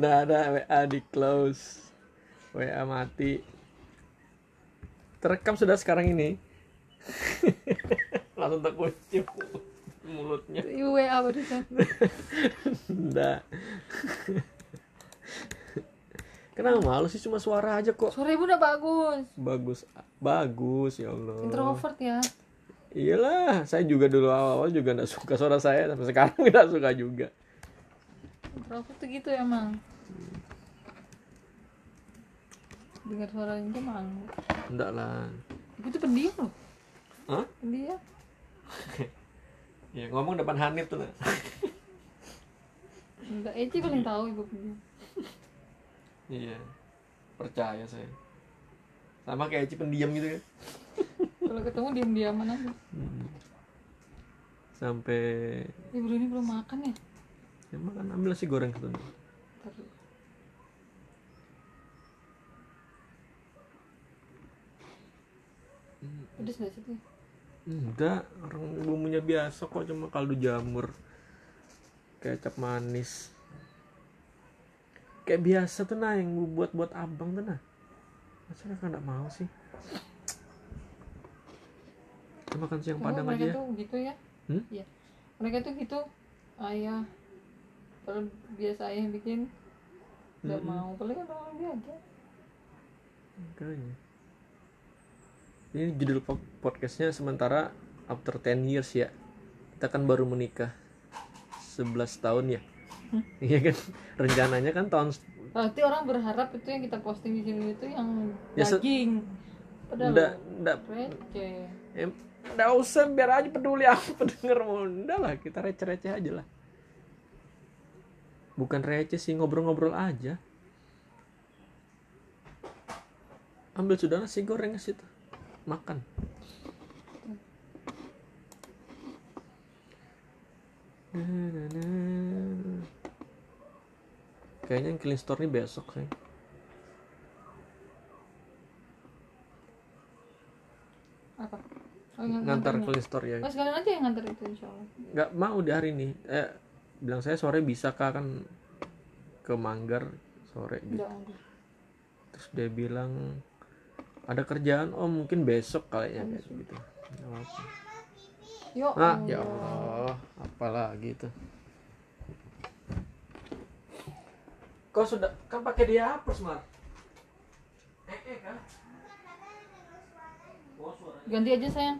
Nggak ada WA di close. WA mati. Terekam sudah sekarang ini. Langsung terkunci mulutnya. WA barusan. Nggak. Kenapa malu sih cuma suara aja kok. Suara ibu udah bagus. Bagus. Bagus ya Allah. Introvert ya. Iyalah, saya juga dulu awal-awal juga nggak suka suara saya sampai sekarang nggak suka juga. Introvert tuh gitu emang. Dengar suaranya tuh malu. Enggak lah. Ibu tuh pendiam loh. Hah? Pendiam. Ya ngomong depan Hanif tuh. Nak. Enggak, Eci paling tahu ibu pendiam. Iya. Percaya saya. Sama kayak Eci pendiam gitu kan. Kalau ketemu diam-diaman aja. Hmm. Sampai Ibu ini belum makan ya? ya makan ambil nasi goreng satu. nih. Ntar dulu. Pedes gak sih tuh? Enggak, orang bumbunya biasa kok cuma kaldu jamur. Kecap manis. Kayak biasa tuh nah yang buat buat abang tuh nah. Masa kakak nggak mau sih? Kita makan siang padang mereka aja ya. tuh gitu ya? Hmm? Iya. Mereka tuh gitu. Ayah. Kalau biasa ayah yang bikin nggak Mm-mm. mau. Paling kan orang dia aja. Makanya. Ini judul po- podcastnya sementara after 10 years ya. Kita kan baru menikah 11 tahun ya. Hmm. Iya kan? Rencananya kan tahun Nanti orang berharap itu yang kita posting di sini itu yang Ya, daging. Padahal Nggak, nggak, receh. em, usah biar aja peduli aku pendengar mau Nggak lah kita receh-receh aja lah. Bukan receh sih ngobrol-ngobrol aja. Ambil sudah nasi goreng ke situ. Makan. Kayaknya yang clean store ini besok sih. Apa? Oh, Ngantar clean store ya. Oh, sekalian aja yang nganter itu insya Allah. nggak mau di hari ini eh bilang saya sore bisa kak kan ke Manggar sore gitu terus dia bilang ada kerjaan oh mungkin besok kayaknya kayak gitu. Yo, ah Allah. ya Allah apalagi itu kau sudah kan pakai dia apa smart eh eh kan oh Ganti aja sayang.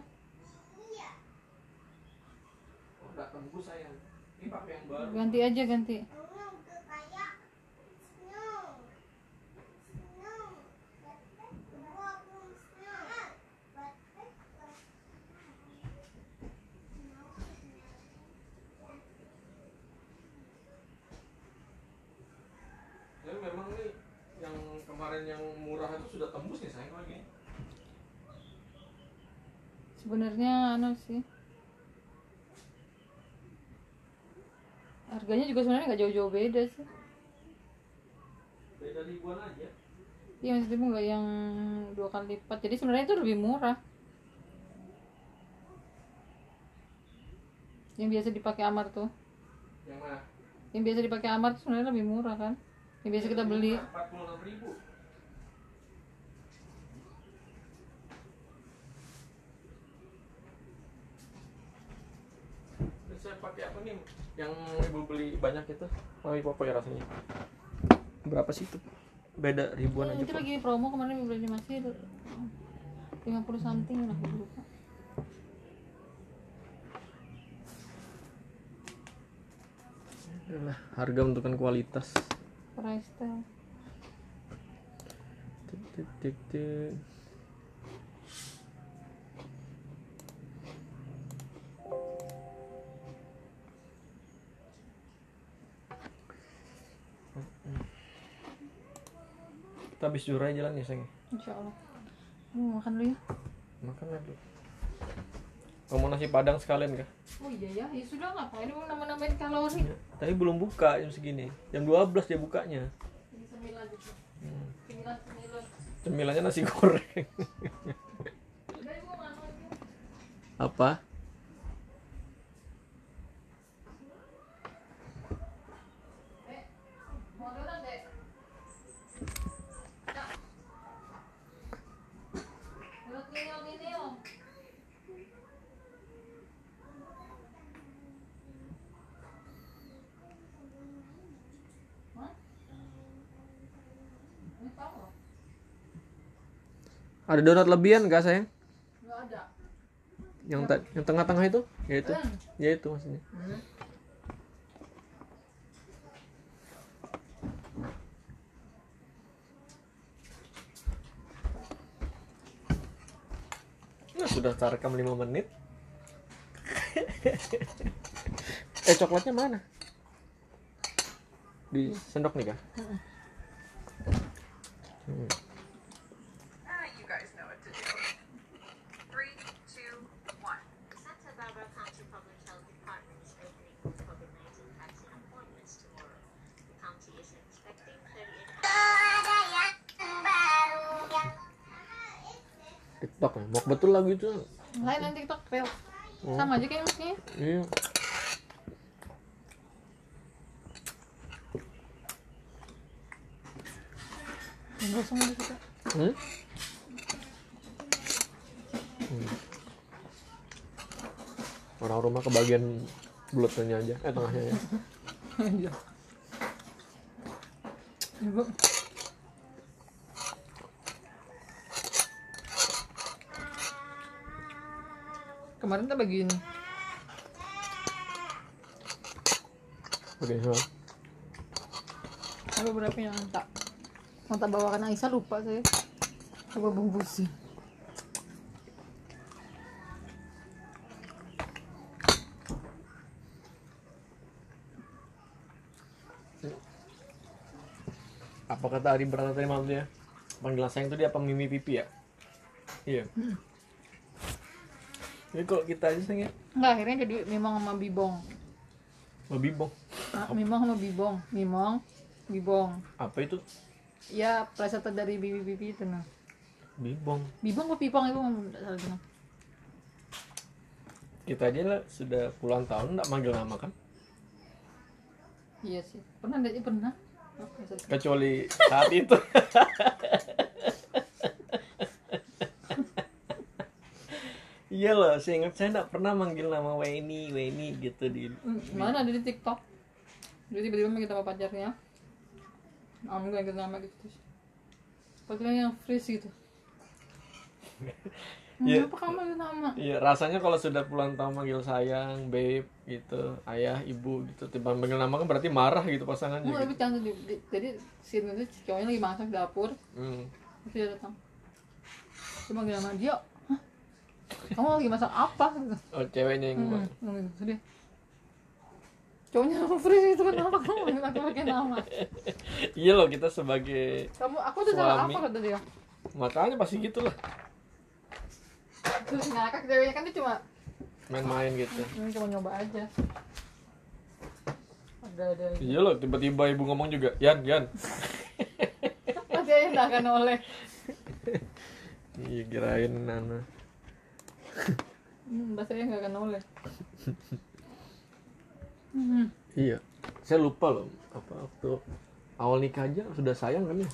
oh, nggak tembus sayang ini pakai yang baru Ganti aja ganti. Tapi memang nih yang yang murah itu sudah tembus nih sayang lagi. Sebenarnya anu sih. Harganya juga sebenarnya nggak jauh-jauh beda sih. Beda ribuan aja. Iya maksudnya nggak yang dua kali lipat. Jadi sebenarnya itu lebih murah. Yang biasa dipakai Amar tuh. Yang mana? Yang biasa dipakai Amar tuh sebenarnya lebih murah kan. Yang biasa kita beli. Empat puluh enam ribu. Pakai apa nih? Yang ibu beli banyak itu? Oh, ibu apa ya rasanya? Berapa sih itu? Beda ribuan aja Itu lagi promo kemarin beli masih 50 something lah aku lupa. Yalah, harga menentukan kualitas. Price tag. Tik tik tik tik. Kita habis jurai jalan ya sayang. Insya Allah. Mau makan dulu ya. Makan dulu. Kamu nasi padang sekalian kah? Oh iya ya, ya sudah ngapain mau nambah-nambahin kalori. Ya, Tapi belum buka jam segini. Jam 12 dia bukanya. Ini sembilan gitu. Hmm. Sembilan sembilan. Cemilannya nasi goreng. Apa? Ada donat lebihan kak sayang? nggak ada Yang ta- yang tengah-tengah itu? Ya itu. Hmm. Ya itu maksudnya. Nah, sudah terekam 5 menit. eh coklatnya mana? Di sendok nih kak? Hmm. Betul lagu itu. lain nanti tiktok rel Oh. sama aja kayak musiknya Iya. enggak sama aja kita Hmm? Hmm. Orang rumah kebagian bulutnya aja, eh tengahnya ya. iya kemarin kita bagiin Oke, so. ada beberapa yang tak mau tak bawakan Aisyah lupa saya coba bungkusin Apa kata Ari berkata tadi malam dia? Panggilan sayang itu dia apa mimi pipi ya? Iya. Ini kalau kita aja sayang ya, Enggak, akhirnya jadi Mimong sama Bibong. lebih bong. Ah, Mimong sama Bibong. Mimong, Bibong. Apa itu? Ya, plesetan dari bibi-bibi itu nah. Bibong. Bibong apa Bibong itu salah bilang. Kita aja lah sudah puluhan tahun nggak manggil nama kan? Iya sih. Pernah enggak? Pernah. Oke, sorry. Kecuali saat itu. Iya loh, saya ingat saya nggak pernah manggil nama Weni, Weni gitu di. Hmm, Mana ada di TikTok. Jadi tiba-tiba kita sama pacarnya. Om gue nama gitu. Pacarnya yang freeze gitu. Iya. Kenapa kamu itu nama? Iya, rasanya kalau sudah puluhan tahun manggil sayang, babe, gitu, ayah, ibu, gitu, tiba manggil nama kan berarti marah gitu pasangannya. Enggak, Gitu. tapi jangan di, di- jadi scene itu cowoknya lagi masak di dapur, Hmm. terus dia datang. Dia manggil nama dia? Kamu lagi masak apa? Gitu. Oh, ceweknya yang Hmm, gitu. Terus dia, cowoknya freeze itu kenapa kamu manggil aku pakai nama? Iya loh, kita sebagai Kamu, aku tuh salah apa kata dia? makanya pasti gitulah Terus ngakak ceweknya kan dia cuma main-main gitu. ini cuma nyoba aja. Ada ada. Iya loh, tiba-tiba ibu ngomong juga, Yan, Yan. Pasti nggak akan oleh. Iya, kirain Nana. Hmm, bahasanya nggak akan oleh. Hmm. Iya, saya lupa loh apa waktu awal nikah aja sudah sayang kan ya?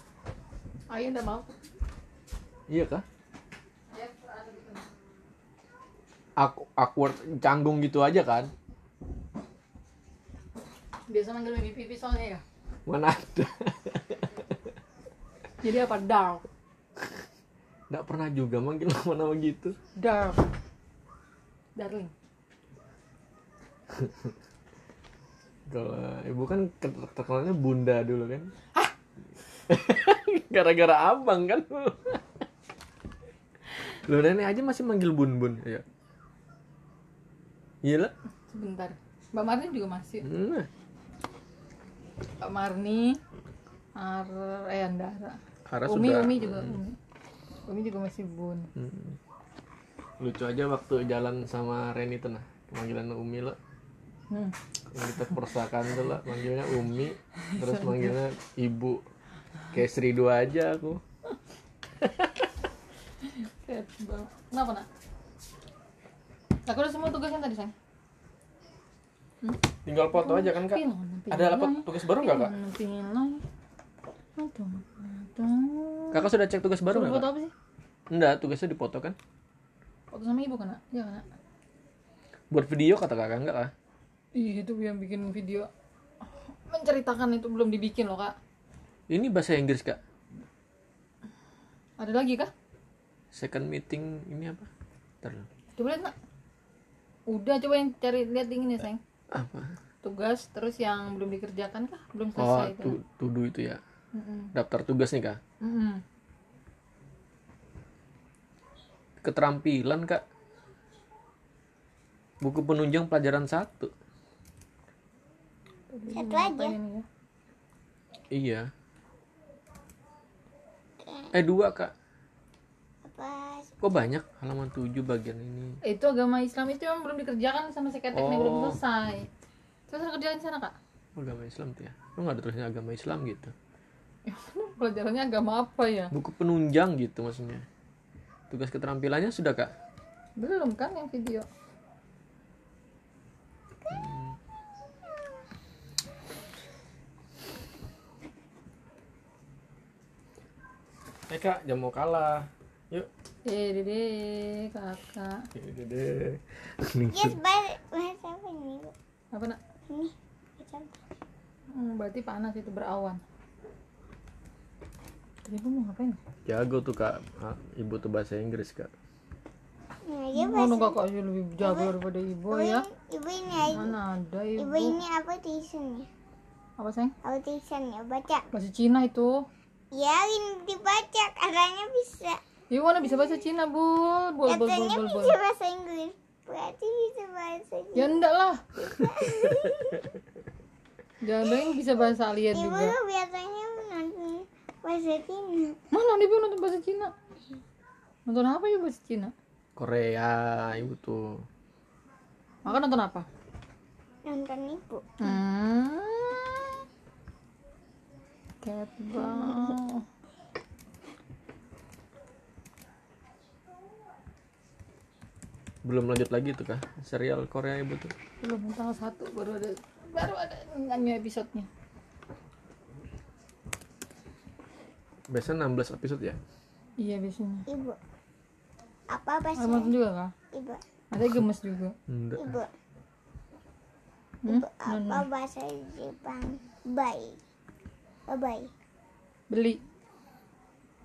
Ayah udah mau. Iya kah? Ya, ada gitu. Aku awkward canggung gitu aja kan? Biasa manggil baby pipi soalnya ya. Mana ada? Jadi apa? Dark. Nggak pernah juga manggil nama-nama gitu. Dark. Darling. Kalau ibu kan ke- terkenalnya bunda dulu kan? Gara-gara abang kan? Lo nenek aja masih manggil bun bun ya? Iya lah. Sebentar. Mbak Marni juga masih. Nah, Mbak Marni, Ar, eh Andara. Ara Umi, sudah. Umi juga. Umi. Umi juga masih bun. Hmm. Lucu aja waktu jalan sama Reni tuh nah panggilan Umi lo Hmm. yang kita perpustakaan tuh lah manggilnya Umi terus manggilnya Ibu kayak Sri dua aja aku Kenapa nak? Aku udah semua tugasnya tadi sayang. tinggal foto aja kan kak ada apa tugas baru nggak kak. Aduh, aduh. kakak sudah cek tugas baru nggak foto kak? apa sih? enggak tugasnya dipoto kan? Foto sama ibu nak? Iya nak? buat video kata kakak enggak kak? Ih, itu yang bikin video. Menceritakan itu belum dibikin loh kak. ini bahasa Inggris kak. Ada lagi kah? second meeting ini apa? Ntar coba lihat nak udah coba yang cari lihat ini sayang. Apa? Tugas terus yang belum dikerjakan kah belum oh selesai itu tu, tudu itu ya Mm-mm. daftar tugas nih kak Mm-mm. keterampilan kak buku penunjang pelajaran satu Satu aja. Ya? iya eh dua kak Apa? kok banyak halaman 7 bagian ini itu agama Islam itu yang belum dikerjakan sama belum Oh. selesai terus di sana kak Oh, agama Islam tuh ya lu nggak ada tulisannya agama Islam gitu pelajarannya agama apa ya? Buku penunjang gitu maksudnya. Tugas keterampilannya sudah kak? Belum kan yang video? Eh kak jangan mau kalah. Yuk. Eh dede kakak. Deh Yes, apa nak? Ini. hmm, berarti panas itu berawan tadi ibu mau ngapain jago tuh kak Ah, ibu tuh bahasa Inggris kak Nah, dia Mana bahasa. kakak aja lebih jago daripada ibu ya Ibu ini aja. mana ada Ibu ibu ini apa tulisannya? apa sayang Apa tulisannya? Baca. bahasa Cina itu Ya, ini dibaca. Katanya bisa. ibu mana bisa bahasa Cina bu bol bol bol Katanya bol bol bisa bahasa Inggris. Berarti bisa bahasa ya enggak lah jangan bisa bahasa alien Ibu juga tuh biasanya nonton bahasa Cina. mana ibu nonton bahasa Cina nonton apa ya bahasa Cina Korea ibu tuh maka nonton apa Nonton ibu. Hmm. Catball. belum lanjut lagi tuh kak serial Korea ibu tuh Belum tanggal satu baru ada baru ada nyanyi episodenya. Biasanya 16 episode ya Iya biasanya. Ibu. Apa bahasa? Ada nonton juga kah? Ibu. Ada gemes juga. enggak Ibu. Hmm? Ibu apa bahasa Jepang? Bye. Bye bye. Beli.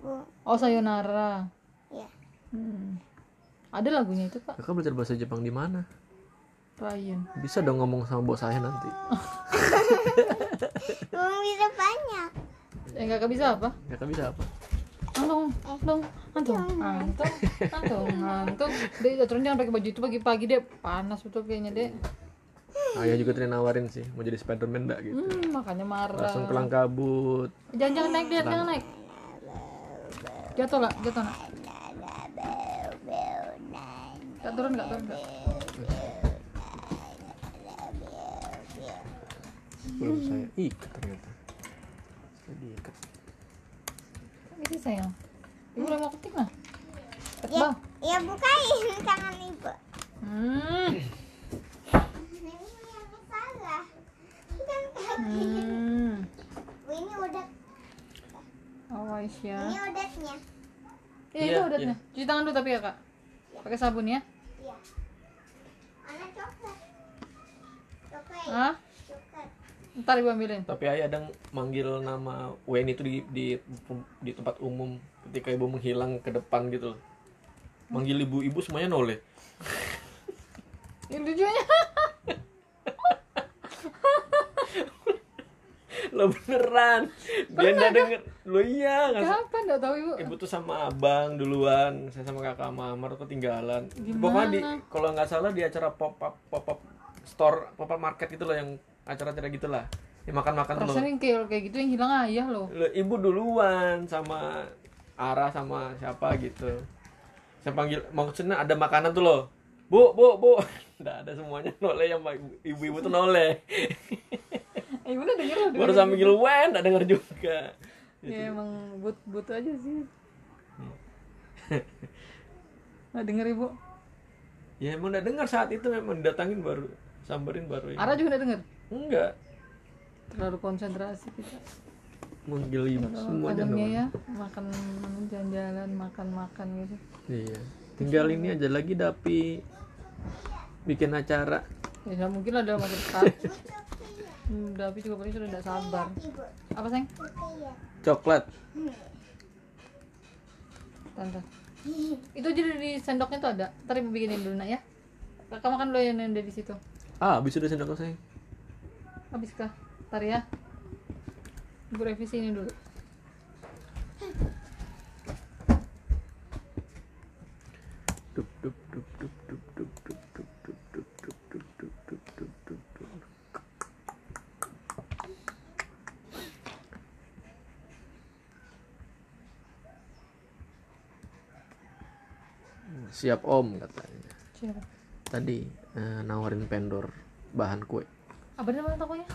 Bu. Oh sayonara. Ya. Hmm. Ada lagunya itu kak. kakak belajar bahasa Jepang di mana Ryan. bisa dong ngomong sama bos saya nanti Belum bisa banyak. Eh kakak bisa apa? kakak bisa apa Antung, antung, antung, antung, antung, antung. Dek, aturan jangan pakai baju itu pagi-pagi deh. Panas betul kayaknya dek. ayah juga tadi nawarin sih mau jadi Spiderman enggak gitu Hmm, makanya marah. langsung kelang kabut Jangan jangan naik dek, jangan naik. Jatuh lah, jatuh nak. Gak turun, gak turun. Gak. belum saya ikat ternyata diikat Gitu sayang. Ibu udah mau ketik nah. Ya, ya bukain tangan ibu. Hmm. Ini yang salah. Bukan kaki. Hmm. Ini udah Awas ya. ini udahnya. Iya, Iya, itu udatnya. Cuci tangan dulu tapi ya, Kak. Pakai sabun ya. Iya. Mana coklat? Coklat. Hah? Ntar ibu ambilin. tapi ayah ada manggil nama Wen itu di di di tempat umum. Ketika ibu menghilang ke depan gitu loh. Manggil ibu-ibu semuanya noleh. Ini lucunya. lo beneran. Dia nggak denger. Lo iya nggak Kapan enggak tahu ibu? ibu tuh sama abang duluan. Saya sama kakak mamar ketinggalan. Gimana? pokoknya di kalau nggak salah di acara pop up pop up store pop up market gitu loh yang acara-acara gitulah. Yang makan-makan loh Rasanya kayak kayak gitu yang hilang ayah loh. Ibu duluan sama Ara sama siapa gitu. Saya panggil maksudnya ada makanan tuh loh. Bu bu bu. Nggak ada semuanya noleh yang ibu-ibu tuh noleh. Eh, ibu udah denger loh. baru panggil Wen nggak denger juga. Ya emang but but aja sih. Nggak denger ibu. ya emang nggak dengar saat itu. Memang datangin baru samberin baru ini. Ara juga nggak denger. enggak Terlalu konsentrasi kita. Kangennya noleh ya makan jalan-jalan makan-makan gitu. iya tinggal ini aja lagi Dapi bikin acara Ya mungkin dalam waktu dekat. Hmm, Davi juga pasti sudah tidak sabar. Apa sayang? Ya. coklat Tante. Itu jadi di sendoknya tuh ada. Ntar ibu bikinin dulu nak ya. Kakak makan dulu yang ada di situ. Ah habis udah sendok sayang Habis kah? Ntar ya. Ibu revisi ini dulu. Dup, dup, dup, dup, dup, dup, dup, dup, dup, dup, dup, dup, dup, dup, dup, dup, dup. siap om katanya Siapa? Tadi eh, nawarin vendor bahan kue Apa namanya tokonya?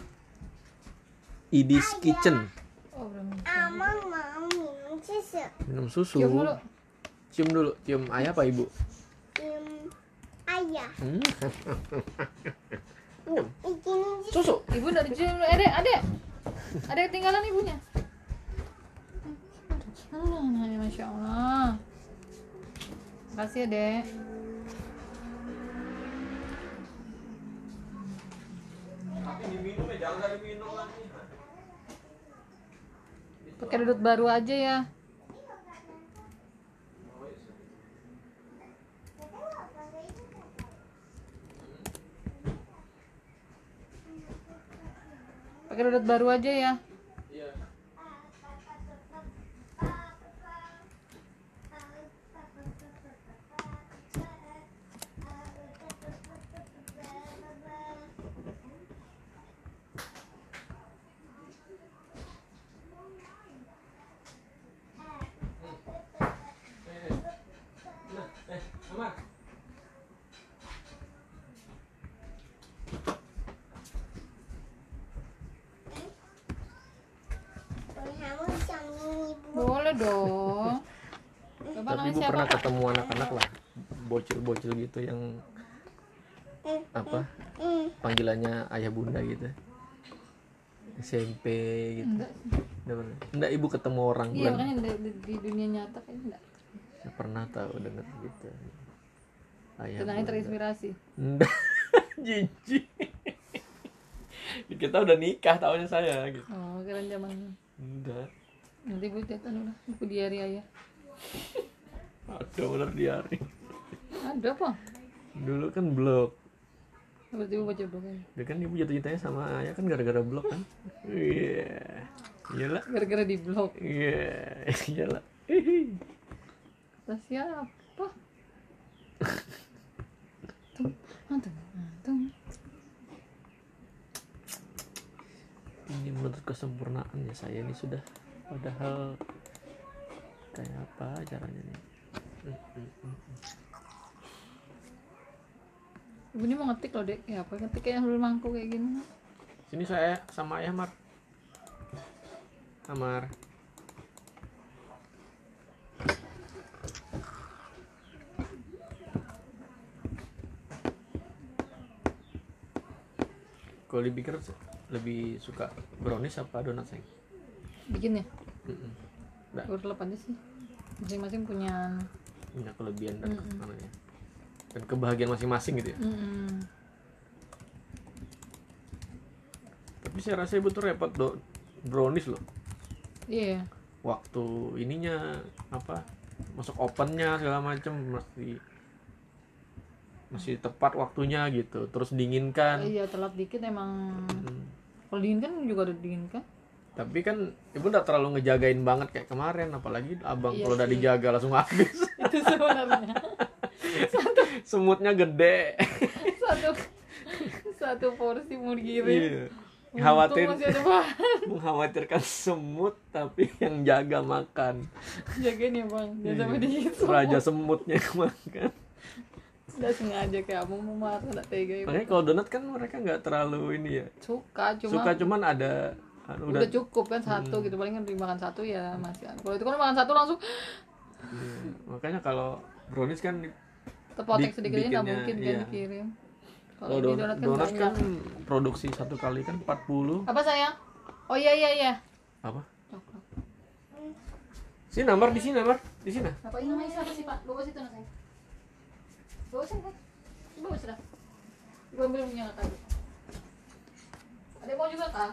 Idis Kitchen Oh. Amang mau minum susu. minum susu Cium dulu. cium dulu cium ayah apa ibu Cium ayah. hmm. Bikin susu Ibu udah dicium dulu. Adek, adek. Ada ketinggalan ibunya. Aduh, anaknya Masya Allah. Makasih ya, Dek. Pakai dudut baru aja ya. Pakai dudut baru aja ya. Pernah ketemu anak-anak lah bocil-bocil gitu yang apa panggilannya ayah bunda gitu SMP gitu Enggak. Nggak pernah Nggak, ibu ketemu orang Iya makanya di, di- dunia nyata kayaknya enggak. Nggak pernah tahu denger gitu ayah Tenangnya terinspirasi. Nggak, jijik kita udah nikah tahunnya saya gitu Oh, keren zamannya. enggak Nanti gue cetan udah buku diary ayah. Ada bener di hari Ada apa? dulu kan blog Berarti gue baca blog aja. dia kan ibu jatuh cintanya sama ayah kan gara-gara blog kan iya iyalah Gara-gara di blog. iya iyalah Hihi. Kata siapa? Tung, antung, antung. ini menuntut kesempurnaan ya saya ini sudah padahal kayak apa caranya nih Ibu ini mau ngetik loh dek. Ya apa ngetik kayak sambil mangkuk kayak gini. sini saya sama ayah mar Amar kalau dipikir lebih suka brownies apa donat sayang Bikin ya? Nggak, Gue terlep aja sih. Masing-masing punya. Punya kelebihan dan Mm-mm. kekurangannya. dan kebahagiaan masing-masing gitu ya Mm-mm. tapi saya rasa ibu tuh repot do brownies loh Iya. waktu ininya apa masuk opennya segala macem mesti masih tepat waktunya gitu terus dinginkan Iya telat dikit emang. Hmm. Kalau dingin kan juga udah dingin kan? Tapi kan ibu udah terlalu ngejagain banget kayak kemarin apalagi abang Iya kalau udah dijaga langsung habis. Itu sebenarnya. Semutnya gede. satu satu porsi mau dikirim. iya. Khawatir mengkhawatirkan semut tapi yang jaga makan. Jagain ya bang, jangan sampai Iya. dikit. raja semutnya yang makan. Udah sengaja kayak mau marah nggak tega ya. makanya kalau donat kan mereka nggak terlalu ini ya. Suka cuma suka cuman ada udah, udah, cukup kan satu gitu. Paling kan dimakan satu ya masih kalau itu kan makan satu langsung Iya. makanya kalau brownies kan terpotek Di- sedikit aja nggak mungkin kan iya. dikirim. Kalau di donat, donat kan donat kan produksi satu kali kan 40 apa sayang? Oh iya iya iya. Apa? Coklat. Sini namar di sini namar di sini. Apa ini namanya siapa sih pak? Bawa situ sayang. Bawa sini kan bawa sudah gue ambil punya kakak ada mau juga kak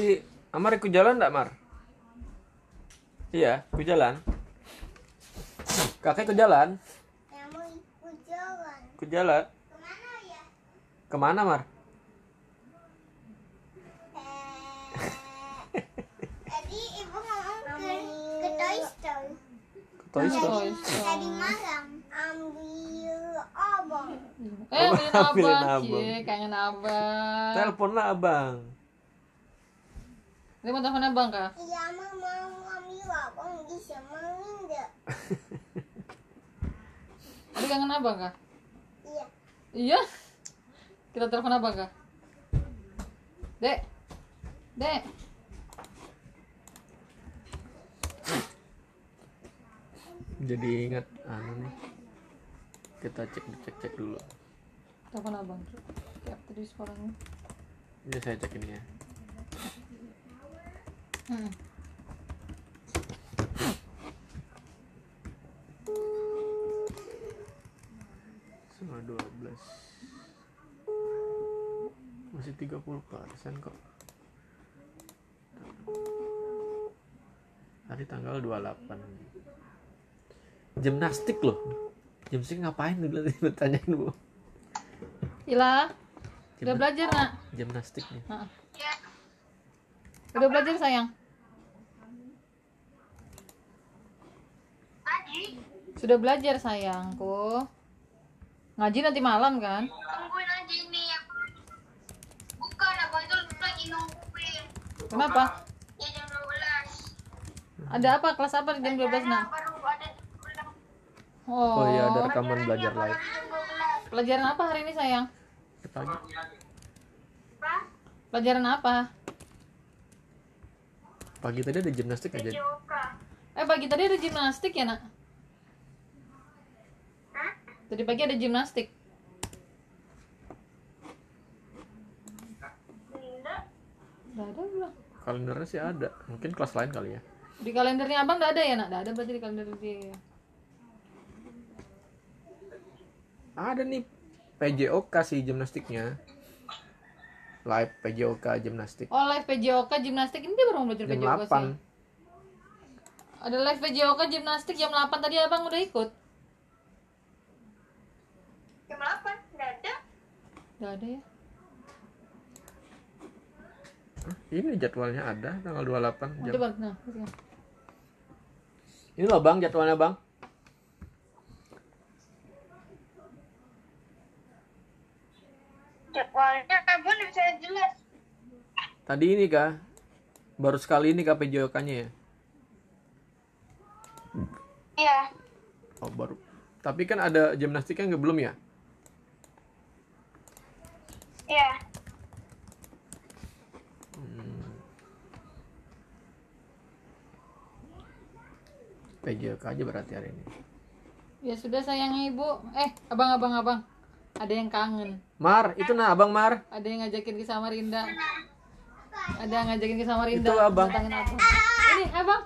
Nanti Amar ikut jalan enggak, Mar? Iya, ikut jalan. Kakek ikut jalan. Kamu ikut jalan. Ikut jalan. Ke mana ya? Ke mana, Mar? Eh, tadi ibu ngomong ke, ke Toy Story. Ke Toy Story. Tadi, tadi malam ambil. Eh, ambilin Ambilin abang. abang. Cie, kangen abang. Teleponlah abang. Dia mau telepon abang, Kak? Iya, mama mau ambil obong bisa mengindak. Ada kangen abang, Kak? Iya. Iya. Kita telepon abang, Kak? Dek. Dek. Jadi ingat anu nih. Kita cek cek cek dulu. Telepon abang. Kayak tadi suaranya. Ini saya cek ini ya. Hmm. Setengah 12 Masih 30 persen kok Hari tanggal 28 Gimnastik loh Gimnastik ngapain dulu tadi bertanyain bu Ila, udah belajar, Nak? Gimnastiknya Heeh. Udah belajar, sayang? Sudah belajar, sayangku. Ngaji nanti malam, kan? tungguin aja ini aku bukan abang itu lagi nungguin Kenapa? ya jam 12 Ada apa? Kelas apa di jam 12, Nak? baru ada jam Oh, Oh iya ada rekaman belajar live 12 Pelajaran apa hari ini, sayang? Apa? Pelajaran apa? Pagi tadi ada gimnastik aja Eh, pagi tadi ada gimnastik ya, Nak? Tadi pagi ada gimnastik. Ada belum. Kalendernya sih ada Mungkin kelas lain kali ya Di kalendernya abang nggak ada ya, Nak? Nggak ada berarti di kalender dia. Ada nih PJOK sih gimnastiknya Live PJOK gimnastik Oh, live PJOK gimnastik. Ini dia baru mau belajar Jam PJOK sih. 8 Ada live PJOK gimnastik jam 8 tadi abang udah ikut. jam 8 enggak ada Nggak ada ya. Hah, Ini jadwalnya ada tanggal 28 Ada jam. bang. Nah. Ini loh bang jadwalnya bang jadwalnya abang bisa jelas Tadi ini kah Baru sekali ini kah PJOK nya ya iya Oh baru Tapi kan ada gimnastiknya nggak belum ya iya PJOK aja berarti hari ini Ya sudah sayang ibu. Eh, abang abang abang. Ada yang kangen. Mar itu nah abang Mar Ada yang ngajakin ke Samarinda. Ada yang ngajakin ke Samarinda. Itu abang. Datangin abang. Ini abang.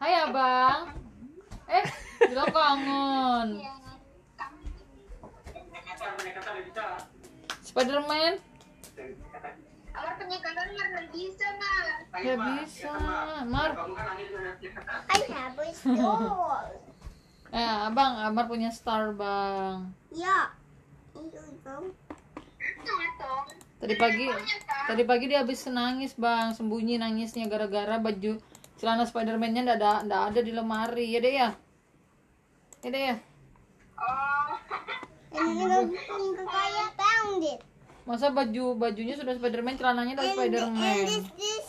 Hai abang. Eh, bilang kangen. Spiderman? Amar punya kangen nggak bisa Ya bisa. Mar. I have a store. Eh, abang, Amar punya star bang. ya. Tong Tadi pagi, tadi pagi dia habis nangis bang, sembunyi nangisnya gara-gara baju celana Spiderman-nya ndak ada, ada di lemari, ya deh ya. Ya deh ya. oh And you know, I found it. Masa baju bajunya sudah Spiderman, celananya dari And, and Spiderman. this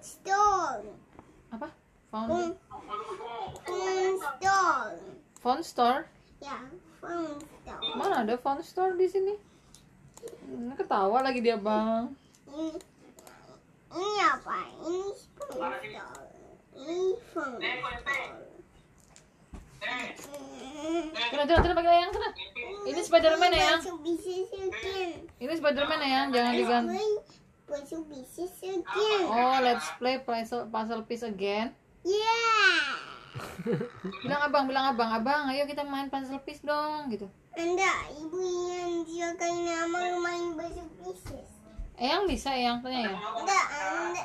store. Apa? Found Phone, store. phone store. Ya, phone store. Mana ada phone store di sini? Hmm, ketawa lagi dia bang. Ini, ini apa? Ini phone store. Ini phone store. Sana, sana, sana pakai ayang sana. Ini Spiderman ya. Ini Spiderman ya. Jangan diganti. Oh, let's play puzzle, puzzle piece again. Yeah. Bilang abang, bilang abang, abang, ayo kita main puzzle piece dong, gitu. Anda, ibu yang jaga nama main masuk bisnis. Eyang bisa, Eyang tanya ya. Anda,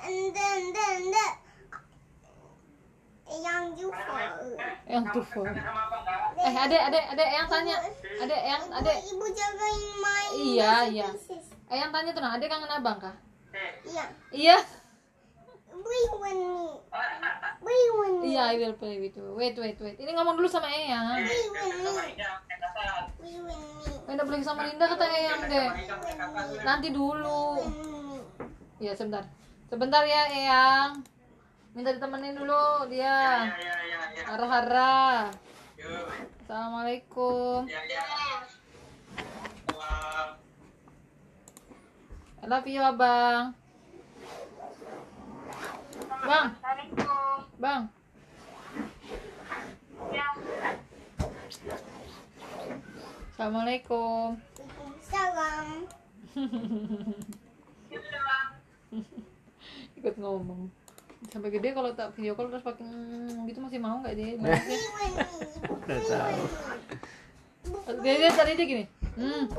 anda, anda, anda, anda. Yang juga. Eyang tuh for. Eh, adek, adek, adek, Eyang tanya. Adek, Eyang, adek. Ibu jagain main Iya, iya. bisnis. Eyang tanya tuh, nah, adek kangen abang kah? Iya. Iya. Bring with me. With me. Iya, I will play with you. Wait, wait, wait. Ini ngomong dulu sama Eyang. Bring with me. Bring with me. Sama Linda kata Eyang deh. Nanti dulu. Iya, sebentar. Sebentar ya, Eyang. Minta ditemenin dulu dia. Hara-hara. Assalamualaikum. I love you, abang. Bang. Bang. Assalamualaikum. Salam. Ikut ngomong. Sampai gede kalau tak video call terus pakai mm, gitu masih mau nggak dia? Balasnya. Me. Udah tahu. Dia, dia tadi dia gini. Hmm,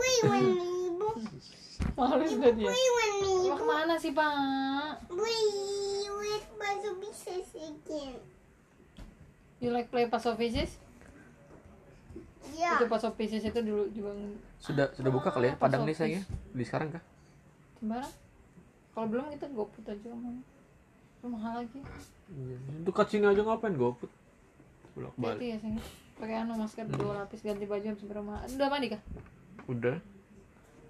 malu sudah dia. Mau ke mana sih, Pak? Again. You like play puzzle pieces? Ya. Itu puzzle pieces itu dulu juga Sudah sudah buka kali ya Padang nih sayangnya. Beli sekarang kah? sembarang. Kalau belum kita goput aja mau. Itu mahal lagi. Iya. Dekat sini aja ngapain goput? Bolak balik. ya sayang. Pakai anu masker dua lapis ganti baju habis berapa? Udah mandi kah? Udah.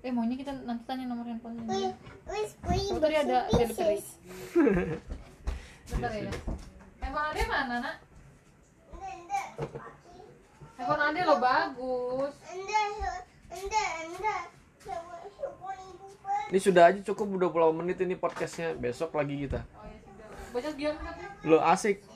Eh maunya kita nanti tanya nomor handphonenya. Wait, bring Oh, tadi ada delivery. Bentar ya. Handphone Ade mana, Nak? Handphone Ade lo bagus. Ini sudah aja cukup udah puluh menit ini podcastnya. Besok lagi kita. Baca. Lo asik.